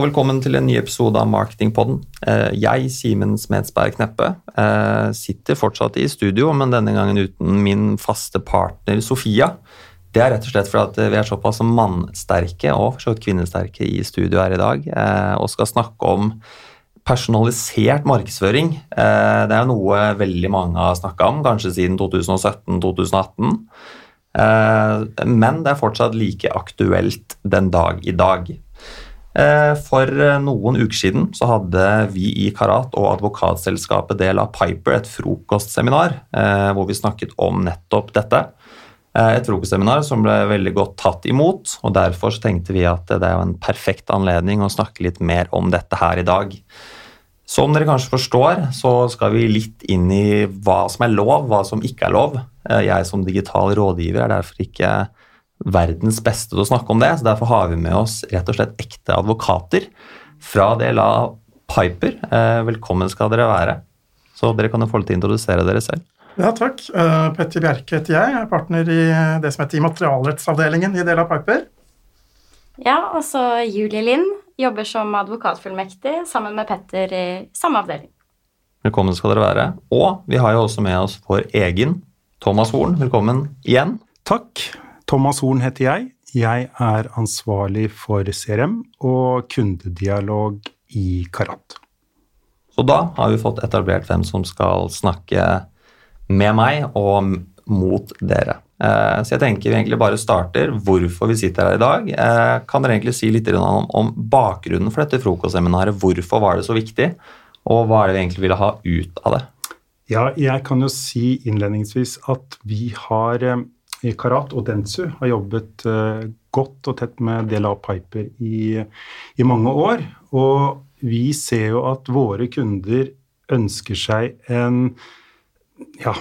Og velkommen til en ny episode av Marketingpodden. Eh, jeg, Simen Smedsberg Kneppe, eh, sitter fortsatt i studio, men denne gangen uten min faste partner Sofia. Det er rett og slett fordi vi er såpass mannsterke og så kvinnesterke i studio her i dag eh, og skal snakke om personalisert markedsføring. Det er noe veldig mange har snakka om, kanskje siden 2017-2018. Men det er fortsatt like aktuelt den dag i dag. Eh, for eh, noen uker siden så hadde vi i Karat og advokatselskapet Del av Piper et frokostseminar eh, hvor vi snakket om nettopp dette. Et frokostseminar som ble veldig godt tatt imot, og derfor tenkte vi at det er en perfekt anledning å snakke litt mer om dette her i dag. Som dere kanskje forstår, så skal vi litt inn i hva som er lov, hva som ikke er lov. Jeg som digital rådgiver er derfor ikke verdens beste til å snakke om det. så Derfor har vi med oss rett og slett ekte advokater fra DLA Piper. Eh, velkommen skal dere være. Så dere kan jo få lov til å introdusere dere selv. Ja, takk. Uh, Petter Bjerke heter jeg. Jeg er partner i det som heter immaterialrettsavdelingen i DLA Piper. Ja, og så Julie Lind jobber som advokatfullmektig sammen med Petter i samme avdeling. Velkommen skal dere være. Og vi har jo også med oss vår egen Thomas Horn. Velkommen igjen. Takk. Thomas Horn heter jeg. Jeg er ansvarlig for CRM og kundedialog i Karat. Så da har vi fått etablert hvem som skal snakke med meg og mot dere. Eh, så jeg tenker vi egentlig bare starter hvorfor vi sitter her i dag. Eh, kan dere egentlig si litt om bakgrunnen for dette frokostseminaret? Hvorfor var det så viktig, og hva er det vi egentlig ville ha ut av det? Ja, jeg kan jo si innledningsvis at vi har eh, i Karat og Dentsu har jobbet uh, godt og tett med DLA Piper i, i, mange år. Og vi ser jo at våre kunder ønsker seg en ja,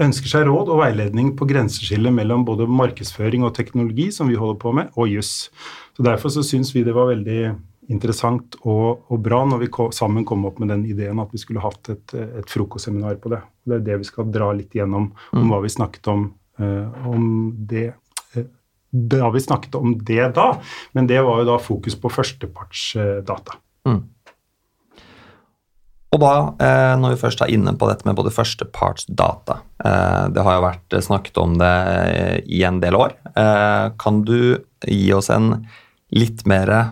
ønsker seg råd og veiledning på grenseskillet mellom både markedsføring og teknologi, som vi holder på med, og juss. Så Derfor så syns vi det var veldig interessant og, og bra når vi kom, sammen kom opp med den ideen at vi skulle hatt et, et frokostseminar på det. Det er det vi skal dra litt gjennom om mm. hva vi snakket om Eh, om det eh, Da har vi snakket om det da, men det var jo da fokus på førstepartsdata. Mm. Og da, eh, når vi først er inne på dette med både førstepartsdata Det har jo vært snakket om det i en del år. Kan du gi oss en litt mer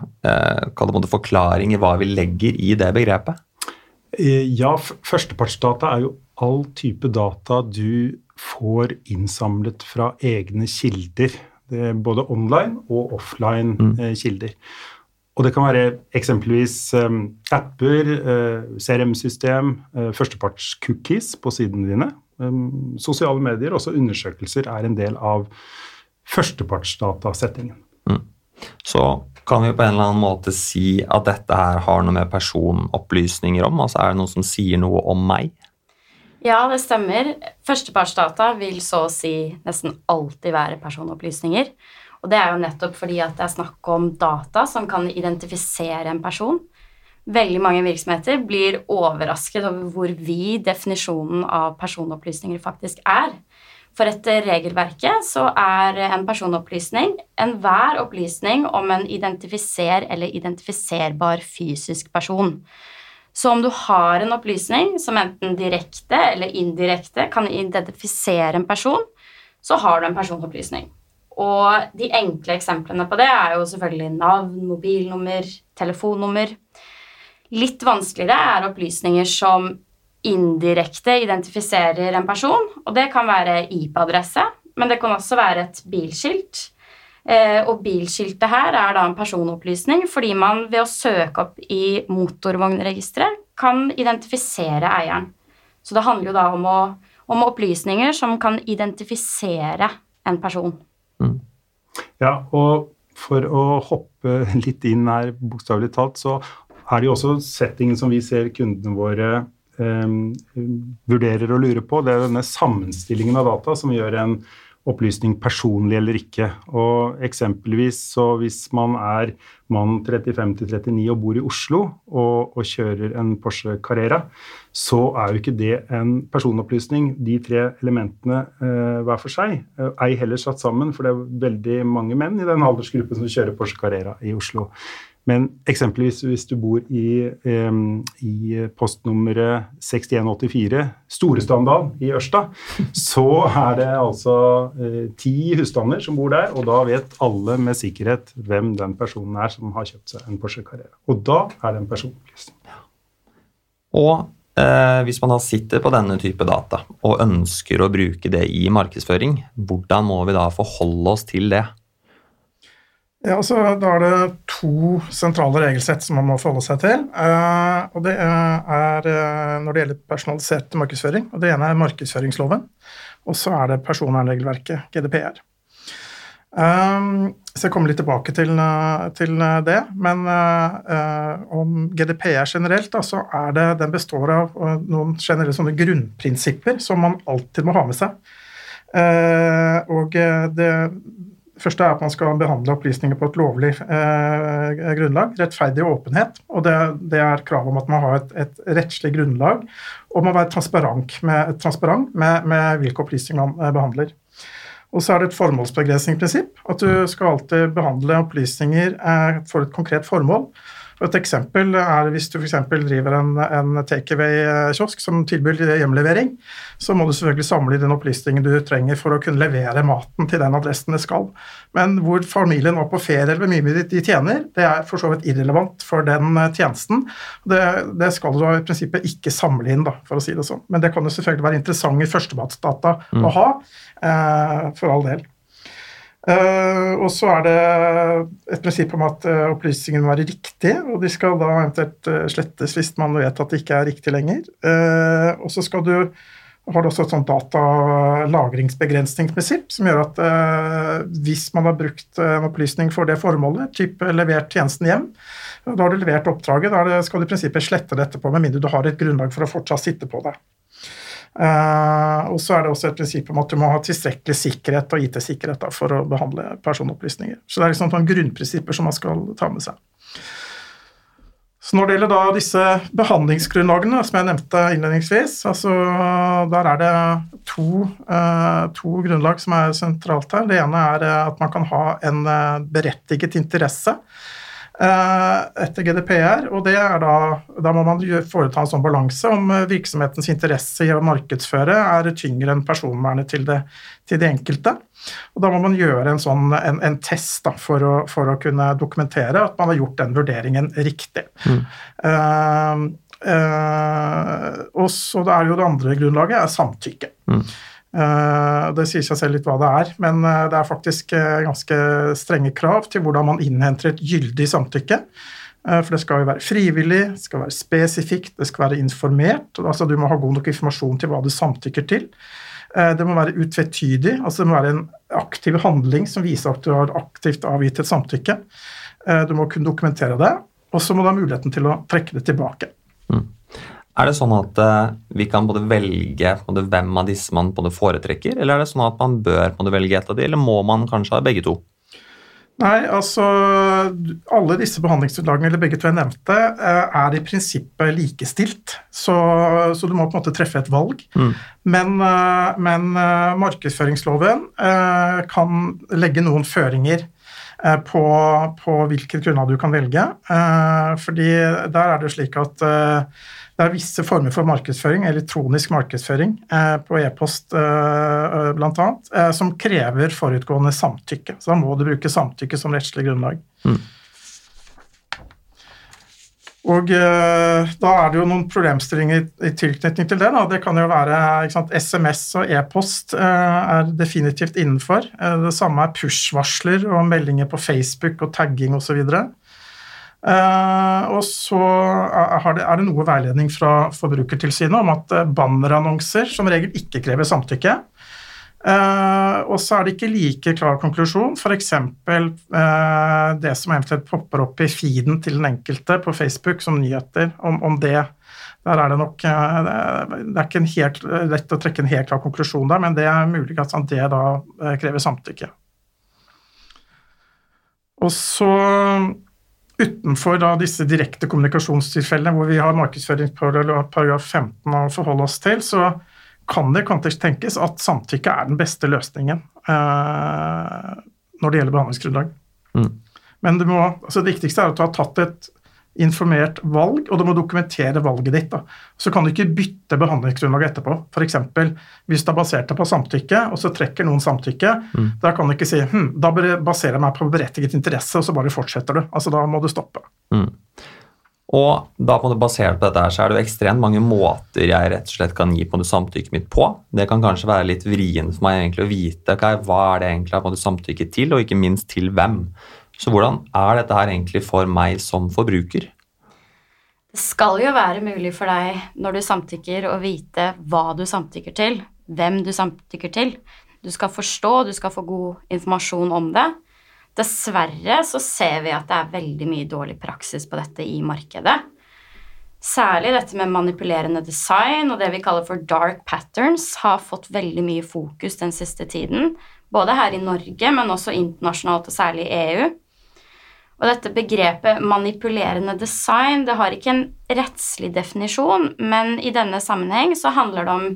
forklaring i hva vi legger i det begrepet? Ja, førstepartsdata er jo all type data du får innsamlet fra egne kilder. både online og offline mm. Eh, kilder. Og det kan være eksempelvis um, apper, uh, CRM-system, uh, førsteparts-cookies på sidene dine. Um, sosiale medier, også undersøkelser, er en del av førstepartsdatasettingen. Mm. Så kan vi på en eller annen måte si at dette her har noe med personopplysninger om? Altså Er det noe som sier noe om meg? Ja, det stemmer. Førstepartsdata vil så å si nesten alltid være personopplysninger. Og det er jo nettopp fordi at det er snakk om data som kan identifisere en person. Veldig mange virksomheter blir overrasket over hvor vid definisjonen av personopplysninger faktisk er. For etter regelverket så er en personopplysning enhver opplysning om en identifiser eller identifiserbar fysisk person. Så om du har en opplysning som enten direkte eller indirekte kan identifisere en person, så har du en personopplysning. Og de enkle eksemplene på det er jo selvfølgelig navn, mobilnummer, telefonnummer. Litt vanskeligere er opplysninger som indirekte identifiserer en person, og det kan være IP-adresse, men det kan også være et bilskilt og bilskiltet her er da en personopplysning fordi man ved å søke opp i motorvognregisteret kan identifisere eieren. Så det handler jo da om, å, om opplysninger som kan identifisere en person. Mm. Ja, og for å hoppe litt inn her, bokstavelig talt, så er det jo også settingen som vi ser kundene våre eh, vurderer og lurer på. Det er denne sammenstillingen av data som gjør en opplysning personlig eller ikke. Og eksempelvis så hvis man er mann 35-39 og bor i Oslo og, og, kjører en Porsche Carrera, så er jo ikke det en personopplysning, de tre elementene eh, hver for seg. Eh, ei heller satt sammen, for det er veldig mange menn i den aldersgruppen som kjører Porsche Carrera i Oslo. Men eksempelvis hvis du bor i, i postnummeret 6184, Storestandal i Ørsta, så er det altså uh, ti husstander som bor der, og da vet alle med sikkerhet hvem den personen er som har kjøpt seg en Porsche Carrera. Og da er det en personopplysning. Og eh, hvis man da sitter på denne type data og ønsker å bruke det i markedsføring, hvordan må vi da forholde oss til det? Ja, altså, Da er det to sentrale regelsett som man må forholde seg til. Uh, og Det er uh, når det gjelder personalisert markedsføring. og Det ene er markedsføringsloven, og så er det personvernregelverket, GDPR. Så jeg kommer litt tilbake til, til det. Men om GDPR generelt, da, så er det, den består av noen generelle sånne grunnprinsipper som man alltid må ha med seg. og det første er at man skal behandle opplysninger på et lovlig eh, grunnlag. Rettferdig åpenhet. Og det, det er krav om at man har et, et rettslig grunnlag. Og man må være transparent med, transparent med, med hvilke opplysninger man eh, behandler. Og så er det et formålsbegrensningsprinsipp. At du skal alltid behandle opplysninger eh, for et konkret formål. Et eksempel er hvis du f.eks. driver en, en takeaway-kiosk som tilbyr hjemlevering, så må du selvfølgelig samle den opplistingen du trenger for å kunne levere maten til den adressen det skal. Men hvor familien var på ferie eller hvor mye de tjener, det er for så vidt irrelevant for den eh, tjenesten. Det, det skal du i prinsippet ikke samle inn, da, for å si det sånn. Men det kan jo selvfølgelig være interessante førstebatsdata mm. å ha, eh, for all del. Uh, og så er det et prinsipp om at uh, opplysningene må være riktige, og de skal da eventuelt uh, slettes hvis man vet at det ikke er riktig lenger. og så skal du har du også et sånt datalagringsbegrensningsprinsipp som gjør at hvis man har brukt en opplysning for det formålet, type levert tjenesten hjem, da har du levert oppdraget, da skal du i prinsippet slette det etterpå, med mindre du har et grunnlag for å fortsatt sitte på det. Uh, og så er det også et prinsipp om at du må ha tilstrekkelig sikkerhet og IT-sikkerhet for å behandle personopplysninger. Så det er liksom grunnprinsipper som man skal ta med seg. Så Når det gjelder da disse behandlingsgrunnlagene som jeg nevnte innledningsvis, altså der er det to, uh, to, grunnlag som er sentralt her. Det ene er at man kan ha en berettiget interesse Eh, etter GDPR. og det er Da da må man foreta en sånn balanse om eh, virksomhetens interesse i å markedsføre er tyngre enn personvernet til det, til det enkelte. Og Da må man gjøre en, sånn, en, en test da, for, å, for, å, kunne dokumentere at man har gjort den vurderingen riktig. Mm. Uh, uh, og så er jo det andre grunnlaget er samtykke. Mm. Eh, det sier seg selv litt hva det er, men eh, det er faktisk eh, ganske strenge krav til hvordan man innhenter et gyldig samtykke. For det skal jo være frivillig, det skal være spesifikt, det skal være informert. altså Du må ha god nok informasjon til hva du samtykker til. Det må være utvetydig, altså det må være en aktiv handling som viser at du har aktivt avgitt et samtykke. Du må kunne dokumentere det, og så må du ha muligheten til å trekke det tilbake. Mm. Er det sånn at uh, vi kan både velge både hvem av disse man foretrekker, eller er det sånn at man bør velge et av de, eller må man kanskje ha begge to? Nei, altså Alle disse behandlingsutlagene, eller begge to jeg nevnte, uh, er i prinsippet likestilt. Så, så, du må på en måte treffe et valg. Mm. Men, uh, men markedsføringsloven kan legge noen føringer på, på hvilket grunnlag du kan velge. fordi der er det slik at det er visse former for markedsføring, elektronisk markedsføring eh, på e-post eh, eh bl.a., eh, som krever forutgående samtykke. Så da må du bruke samtykke som rettslig grunnlag. Mm. Og eh, da er det jo noen problemstillinger i, i tilknytning til det. Da. Det kan jo være sant, SMS og e-post eh, er definitivt innenfor. det samme er push-varsler og meldinger på Facebook og tagging osv. Og så er det, er det, noe veiledning fra Forbrukertilsynet om at uh, bannerannonser som regel ikke krever samtykke. Uh, og så er det ikke like klar konklusjon. F.eks. Uh, det som eventuelt popper opp i feeden til den enkelte på Facebook som nyheter, om, om det. Der er det nok Det er ikke helt lett å trekke en helt klar konklusjon der, men det er mulig at det da krever samtykke. Og så utenfor da, disse direkte kommunikasjonstilfellene hvor vi har markedsføringsparagraf 15 å forholde oss til, så kan det kontekst tenkes at samtykke er den beste løsningen eh, når det gjelder behandlingsgrunnlag. Mm. Men det, må, altså det viktigste er at du har tatt et informert valg, og du må dokumentere valget ditt. Da. Så kan du ikke bytte behandlingsgrunnlag etterpå. F.eks. hvis du har basert deg på samtykke, og så trekker noen samtykke. Mm. Da kan du ikke si hm, da baserer jeg meg på berettiget interesse, og så bare fortsetter du. Altså Da må du stoppe. Mm. Og da på basert på dette her, så er det jo ekstremt mange måter jeg rett og slett kan gi på samtykket mitt på. Det kan kanskje være litt vrient for meg egentlig å vite okay, hva er det egentlig jeg samtykker samtykke til, og ikke minst til hvem. Så hvordan er dette her egentlig for meg som forbruker? Det skal jo være mulig for deg når du samtykker, å vite hva du samtykker til, hvem du samtykker til. Du skal forstå, du skal få god informasjon om det. Dessverre så ser vi at det er veldig mye dårlig praksis på dette i markedet. Særlig dette med manipulerende design og det vi kaller for dark patterns har fått veldig mye fokus den siste tiden. Både her i Norge, men også internasjonalt, og særlig i EU. Og dette begrepet manipulerende design det har ikke en rettslig definisjon, men i denne sammenheng så handler det om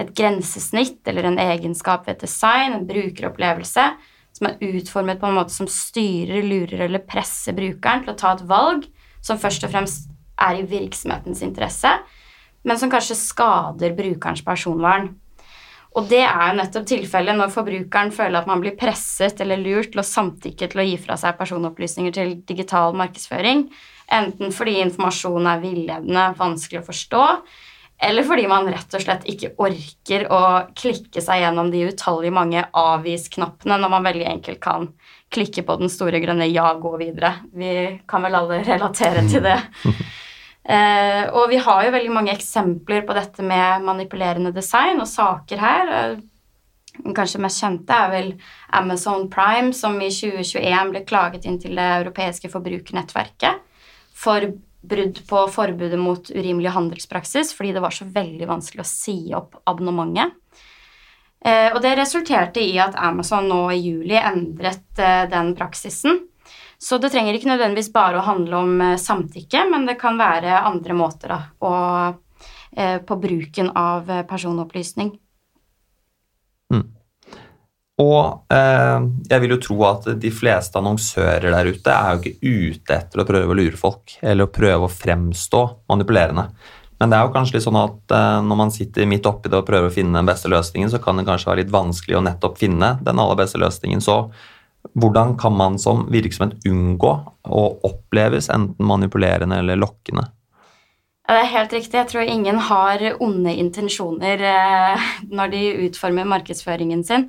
et grensesnitt eller en egenskap ved design, en brukeropplevelse, som er utformet på en måte som styrer, lurer eller presser brukeren til å ta et valg som først og fremst er i virksomhetens interesse, men som kanskje skader brukerens personvern. Og det er jo nettopp tilfellet når forbrukeren føler at man blir presset eller lurt til å samtykke til å gi fra seg personopplysninger til digital markedsføring, enten fordi informasjonen er villedende, vanskelig å forstå, eller fordi man rett og slett ikke orker å klikke seg gjennom de utallige mange avvis-knappene når man veldig enkelt kan klikke på den store grønne 'ja, gå videre'. Vi kan vel alle relatere til det. Eh, og vi har jo veldig mange eksempler på dette med manipulerende design og saker her. Den kanskje mest kjente er vel Amazon Prime, som i 2021 ble klaget inn til det europeiske forbrukernettverket for brudd på forbudet mot urimelig handelspraksis fordi det var så veldig vanskelig å si opp abonnementet. Eh, og det resulterte i at Amazon nå i juli endret eh, den praksisen. Så det trenger ikke nødvendigvis bare å handle om eh, samtykke, men det kan være andre måter da, og, eh, på bruken av eh, personopplysning. Mm. Og eh, jeg vil jo tro at de fleste annonsører der ute er jo ikke ute etter å prøve å lure folk eller å prøve å fremstå manipulerende. Men det er jo kanskje litt sånn at eh, når man sitter midt oppi det og prøver å finne den beste løsningen, så kan det kanskje være litt vanskelig å nettopp finne den aller beste løsningen. Så hvordan kan man som virksomhet unngå å oppleves enten manipulerende eller lokkende? Ja, det er helt riktig. Jeg tror ingen har onde intensjoner eh, når de utformer markedsføringen sin.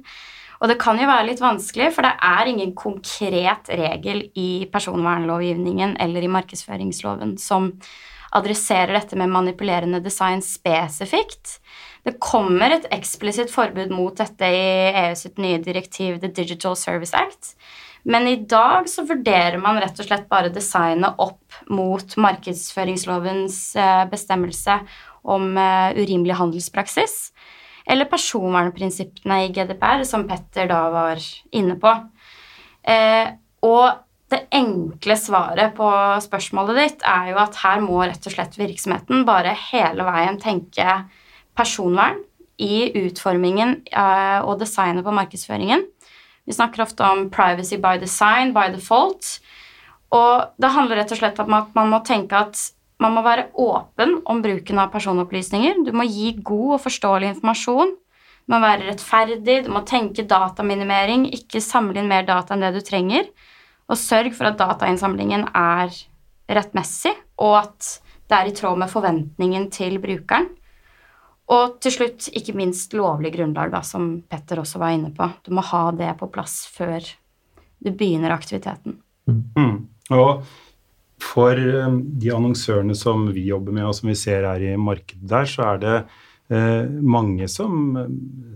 Og det kan jo være litt vanskelig, for det er ingen konkret regel i personvernlovgivningen eller i markedsføringsloven som adresserer dette med manipulerende design spesifikt. Det kommer et eksplisitt forbud mot dette i EU sitt nye direktiv The Digital Service Act. Men i dag så vurderer man rett og slett bare designet opp mot markedsføringslovens eh, bestemmelse om eh, urimelig handelspraksis, eller personvernprinsippene i GDPR, som Petter da var inne på. Eh, og det enkle svaret på spørsmålet ditt er jo at her må rett og slett virksomheten bare hele veien tenke personvern i utformingen eh, og designet på markedsføringen. Vi snakker ofte om 'privacy by design', by default. Og det handler rett og slett om at man må tenke at man må være åpen om bruken av personopplysninger. Du må gi god og forståelig informasjon. Du må være rettferdig, du må tenke dataminimering, ikke samle inn mer data enn det du trenger. Og sørg for at datainnsamlingen er rettmessig, og at det er i tråd med forventningen til brukeren. Og til slutt, ikke minst lovlig grunnlag, da, som Petter også var inne på. Du må ha det på plass før du begynner aktiviteten. Mm. mm. Og for um, de annonsørene som vi jobber med, og som vi ser er i markedet der, så er det eh, mange som,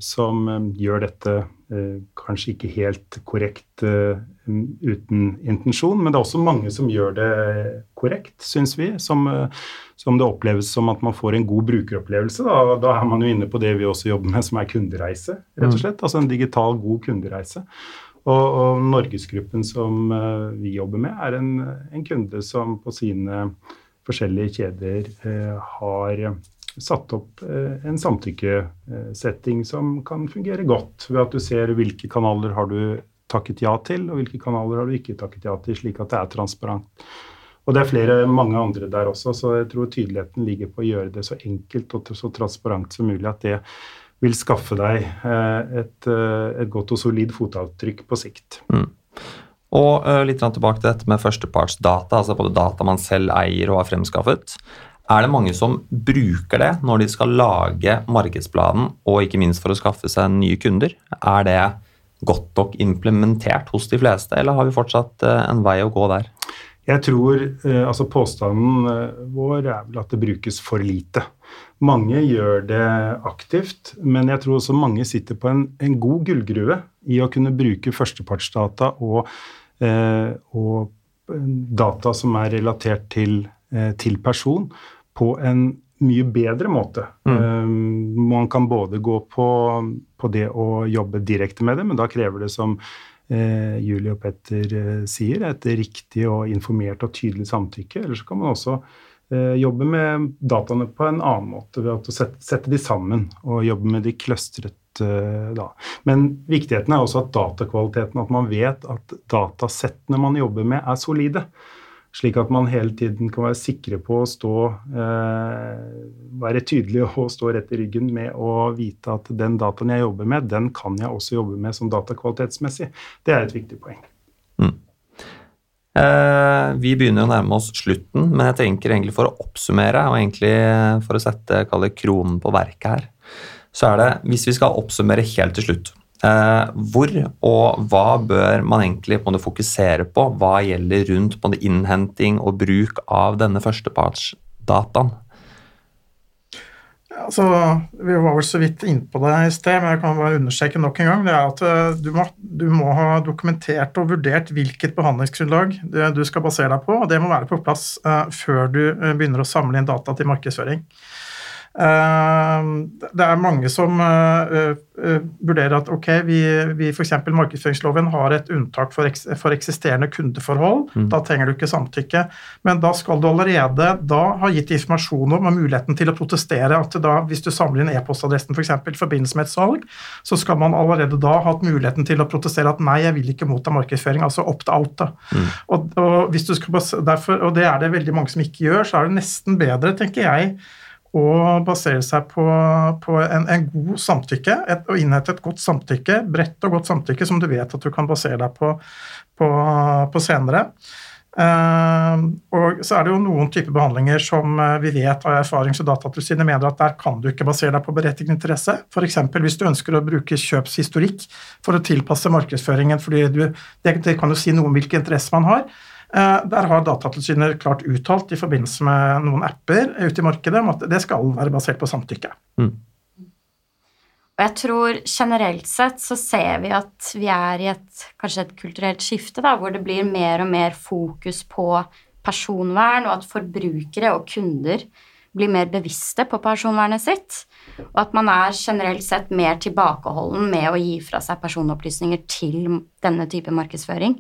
som um, gjør dette eh, kanskje ikke helt korrekt eh, uten intensjon, men det er også mange som gjør det korrekt, syns vi. Som, som, det oppleves som at man får en god brukeropplevelse. Da, da, er man jo inne på det vi også jobber med, som er kundereise, rett og mm. slett. Altså en digital, god kundereise. Og, og Norgesgruppen som uh, vi jobber med, er en, en, kunde som på sine forskjellige kjeder uh, har satt opp uh, en samtykkesetting som kan fungere godt, ved at du ser hvilke kanaler har du takket ja til, og hvilke kanaler har du ikke takket ja til, slik at det er transparent. Og det er flere, mange andre der også, så jeg tror tydeligheten ligger på å gjøre det så enkelt og så transparent som mulig at det vil skaffe deg eh, et, eh, et godt og solid fotavtrykk på sikt. Mm. Og uh, litt tilbake til dette med førstepartsdata, altså både data man selv eier og har fremskaffet. Er det mange som bruker det når de skal lage markedsplanen, og ikke minst for å skaffe seg nye kunder? Er det godt nok implementert hos de fleste, eller har vi fortsatt en vei å gå der? Jeg tror altså Påstanden vår er vel at det brukes for lite. Mange gjør det aktivt, men jeg tror også mange sitter på en, en god gullgruve i å kunne bruke førstepartsdata og, eh, og data som er relatert til, eh, til, person, på en mye bedre måte. Mm. Eh, man kan både gå på, på, det å jobbe direkte med det, men da krever det som eh, Julie og Petter eh, sier, et riktig og informert og tydelig samtykke. Eller så kan man også Eh, jobbe med dataene på en annen måte ved å sette, sette de sammen og jobbe med de kløstret eh, da. Men viktigheten er også at datakvaliteten, at man vet at datasettene man jobber med, er solide. Slik at man hele tiden kan være sikre på å stå eh, være tydelig og stå rett i ryggen med å vite at den dataen jeg jobber med, den kan jeg også jobbe med som datakvalitetsmessig. Det er et viktig poeng. Eh, vi begynner å nærme oss slutten, men jeg tenker egentlig for å oppsummere og egentlig for å sette kronen på verket her, så er det, hvis vi skal oppsummere helt til slutt eh, hvor og hva bør man egentlig på fokusere på hva gjelder rundt innhenting og bruk av denne førstepartsdataen? Altså, vi var vel så vidt innpå det i sted, men jeg kan bare understreke nok en gang. det er at eh, du må, du må, ha dokumentert og vurdert hvilket behandlingsgrunnlag du skal basere deg på. og Det må være på plass uh, før du uh, begynner å samle inn data til markedsføring. Ehm, det er mange som eh, eh, vurderer at ok, vi, vi f.eks. markedsføringsloven har et unntak for, for eksisterende kundeforhold. Mm. Da trenger du ikke samtykke. Men da skal du allerede da ha gitt informasjon om og muligheten til å protestere at da, hvis du samler inn e-postadressen f.eks. i forbindelse med et salg, så skal man allerede da ha hatt muligheten til å protestere at nei, jeg vil ikke motta markedsføring, altså opt-out. Mm. Og, og, derfor, og det er det veldig mange som ikke gjør, så er det nesten bedre, tenker jeg, og basere seg på, på en, en, god samtykke, et, og innhente et godt samtykke, bredt og godt samtykke som du vet at du kan basere deg på, på, på senere. Uh, og så er det jo noen typer behandlinger som uh, vi vet av erfarings- og Datatilsynet mener at der kan du ikke basere deg på berettiget interesse. F.eks. hvis du ønsker å bruke kjøpshistorikk for å tilpasse markedsføringen. fordi du, det, det, kan jo si noe om hvilken interesse man har. Eh, der har Datatilsynet klart uttalt i forbindelse med noen apper ute i markedet om at det skal være basert på samtykke. Mm. Og jeg tror generelt sett så ser vi at vi er i et kanskje et kulturelt skifte, da, hvor det blir mer og mer fokus på personvern, og at forbrukere og kunder blir mer bevisste på personvernet sitt. Og at man er generelt sett mer tilbakeholden med å gi fra seg personopplysninger til denne type markedsføring.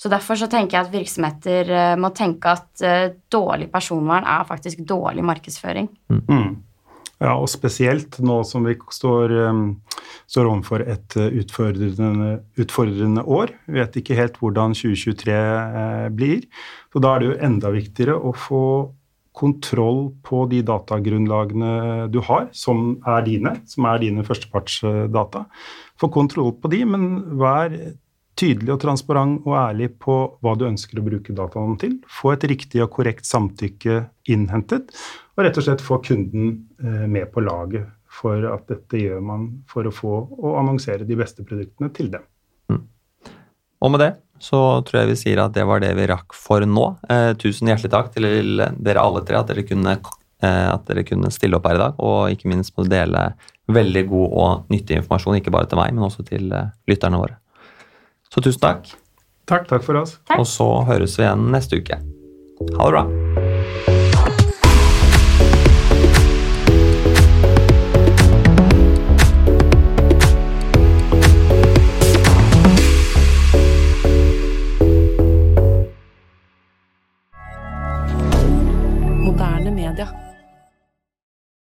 Så Derfor så tenker jeg at virksomheter eh, må tenke at uh, dårlig personvern er faktisk dårlig markedsføring. Mm. Ja, og spesielt nå som vi står, um, står overfor et utfordrende, utfordrende, år. Vi vet ikke helt hvordan 2023 uh, blir. Så da er det jo enda viktigere å få kontroll på de datagrunnlagene du har, som er dine, som er dine førstepartsdata. Få kontroll på de, men vær tydelig og transparent og ærlig på hva du ønsker å bruke dataene til. Få et riktig og korrekt samtykke innhentet, og rett og slett få kunden eh, med på laget for at dette gjør man for å få og annonsere de beste produktene til dem. Mm. Og med det så tror jeg vi sier at det var det vi rakk for nå. Eh, tusen hjertelig takk til dere alle tre at dere, kunne, eh, at dere kunne stille opp her i dag, og ikke minst må dele veldig god og nyttig informasjon, ikke bare til meg, men også til eh, lytterne våre. Så tusen takk. Takk, takk for oss. Takk. Og så høres vi igjen neste uke. Ha det bra.